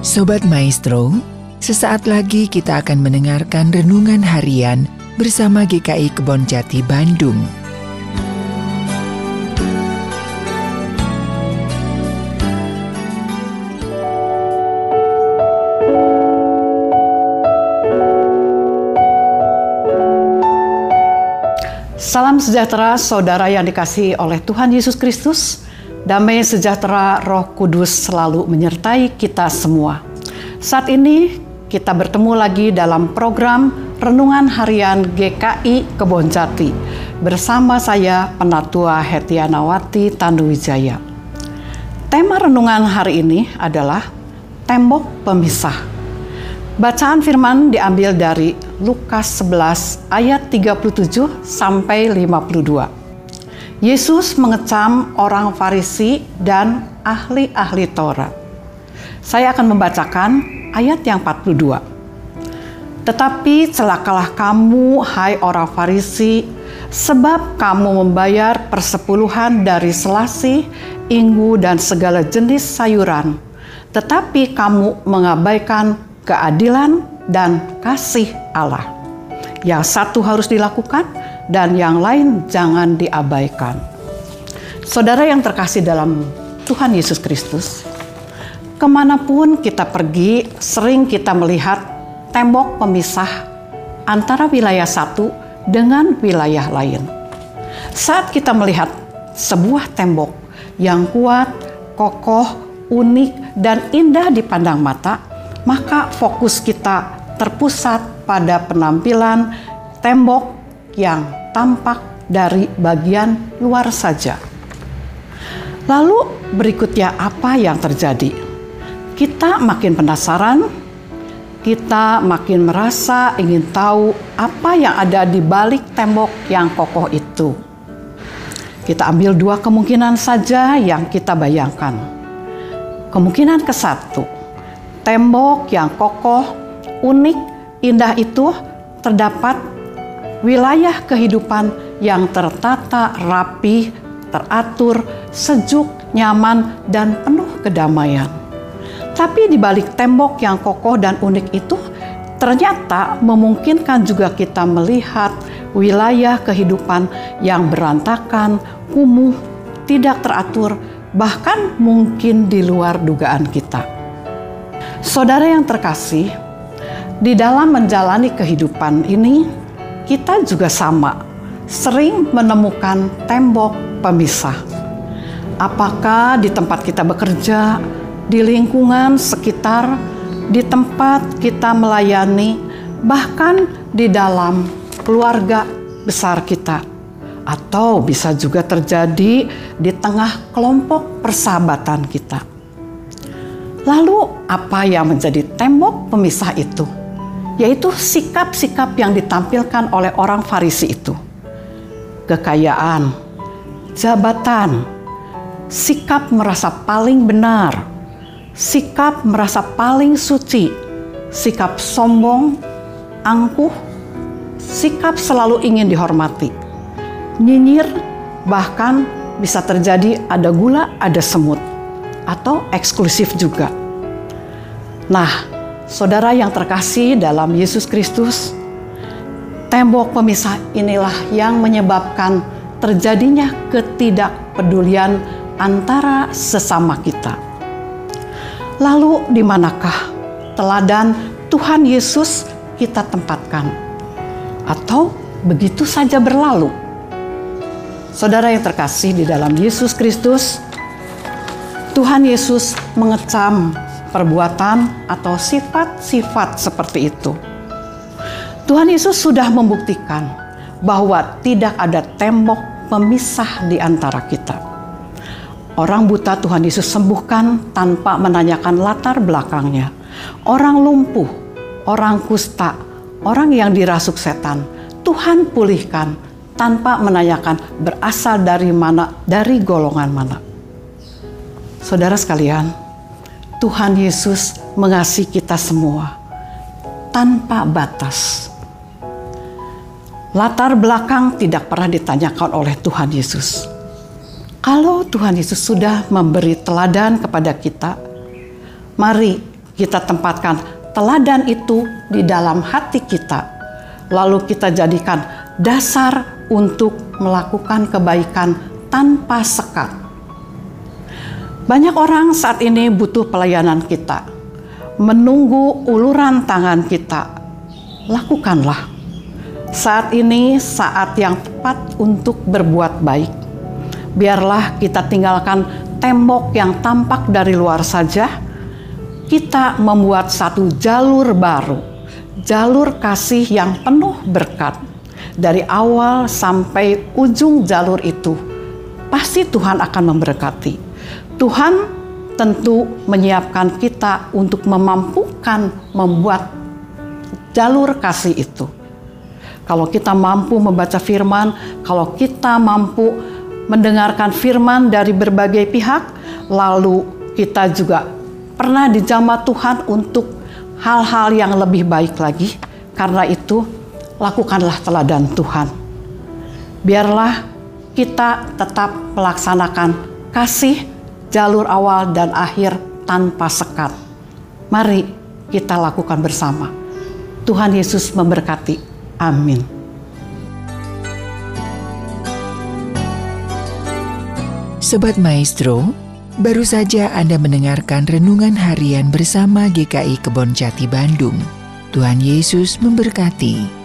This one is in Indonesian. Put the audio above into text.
Sobat Maestro, sesaat lagi kita akan mendengarkan renungan harian bersama GKI Kebon Jati Bandung. Salam sejahtera saudara yang dikasihi oleh Tuhan Yesus Kristus. Damai sejahtera Roh Kudus selalu menyertai kita semua. Saat ini kita bertemu lagi dalam program Renungan Harian GKI Kebon Jati bersama saya Penatua Hetianawati Tanduwijaya. Tema renungan hari ini adalah tembok pemisah. Bacaan firman diambil dari Lukas 11 ayat 37 sampai 52. Yesus mengecam orang Farisi dan ahli-ahli Taurat. Saya akan membacakan ayat yang 42. Tetapi celakalah kamu, hai orang Farisi, sebab kamu membayar persepuluhan dari selasih, inggu, dan segala jenis sayuran, tetapi kamu mengabaikan keadilan dan kasih Allah. Yang satu harus dilakukan, dan yang lain jangan diabaikan. Saudara yang terkasih dalam Tuhan Yesus Kristus, ke mana pun kita pergi, sering kita melihat tembok pemisah antara wilayah satu dengan wilayah lain. Saat kita melihat sebuah tembok yang kuat, kokoh, unik, dan indah dipandang mata, maka fokus kita terpusat pada penampilan tembok yang tampak dari bagian luar saja. Lalu berikutnya apa yang terjadi? Kita makin penasaran, kita makin merasa ingin tahu apa yang ada di balik tembok yang kokoh itu. Kita ambil dua kemungkinan saja yang kita bayangkan. Kemungkinan ke satu, tembok yang kokoh, unik, indah itu terdapat wilayah kehidupan yang tertata rapi, teratur, sejuk, nyaman, dan penuh kedamaian. Tapi di balik tembok yang kokoh dan unik itu, ternyata memungkinkan juga kita melihat wilayah kehidupan yang berantakan, kumuh, tidak teratur, bahkan mungkin di luar dugaan kita. Saudara yang terkasih, di dalam menjalani kehidupan ini, kita juga sama, sering menemukan tembok pemisah. Apakah di tempat kita bekerja, di lingkungan sekitar, di tempat kita melayani, bahkan di dalam keluarga besar kita, atau bisa juga terjadi di tengah kelompok persahabatan kita. Lalu, apa yang menjadi tembok pemisah itu? Yaitu sikap-sikap yang ditampilkan oleh orang Farisi itu. Kekayaan, jabatan, sikap merasa paling benar, sikap merasa paling suci, sikap sombong, angkuh, sikap selalu ingin dihormati, nyinyir, bahkan bisa terjadi ada gula, ada semut, atau eksklusif juga. Nah, Saudara yang terkasih dalam Yesus Kristus, tembok pemisah inilah yang menyebabkan terjadinya ketidakpedulian antara sesama kita. Lalu di manakah teladan Tuhan Yesus kita tempatkan? Atau begitu saja berlalu? Saudara yang terkasih di dalam Yesus Kristus, Tuhan Yesus mengecam perbuatan atau sifat-sifat seperti itu. Tuhan Yesus sudah membuktikan bahwa tidak ada tembok pemisah di antara kita. Orang buta Tuhan Yesus sembuhkan tanpa menanyakan latar belakangnya. Orang lumpuh, orang kusta, orang yang dirasuk setan, Tuhan pulihkan tanpa menanyakan berasal dari mana, dari golongan mana. Saudara sekalian, Tuhan Yesus mengasihi kita semua tanpa batas. Latar belakang tidak pernah ditanyakan oleh Tuhan Yesus. Kalau Tuhan Yesus sudah memberi teladan kepada kita, mari kita tempatkan teladan itu di dalam hati kita, lalu kita jadikan dasar untuk melakukan kebaikan tanpa sekat. Banyak orang saat ini butuh pelayanan kita, menunggu uluran tangan kita. Lakukanlah. Saat ini saat yang tepat untuk berbuat baik. Biarlah kita tinggalkan tembok yang tampak dari luar saja. Kita membuat satu jalur baru, jalur kasih yang penuh berkat. Dari awal sampai ujung jalur itu, pasti Tuhan akan memberkati. Tuhan tentu menyiapkan kita untuk memampukan membuat jalur kasih itu kalau kita mampu membaca firman, kalau kita mampu mendengarkan firman dari berbagai pihak, lalu kita juga pernah dijamah Tuhan untuk hal-hal yang lebih baik lagi. Karena itu, lakukanlah teladan Tuhan. Biarlah kita tetap melaksanakan kasih jalur awal dan akhir tanpa sekat. Mari kita lakukan bersama. Tuhan Yesus memberkati. Amin. Sobat Maestro, baru saja Anda mendengarkan renungan harian bersama GKI Kebon Jati Bandung. Tuhan Yesus memberkati.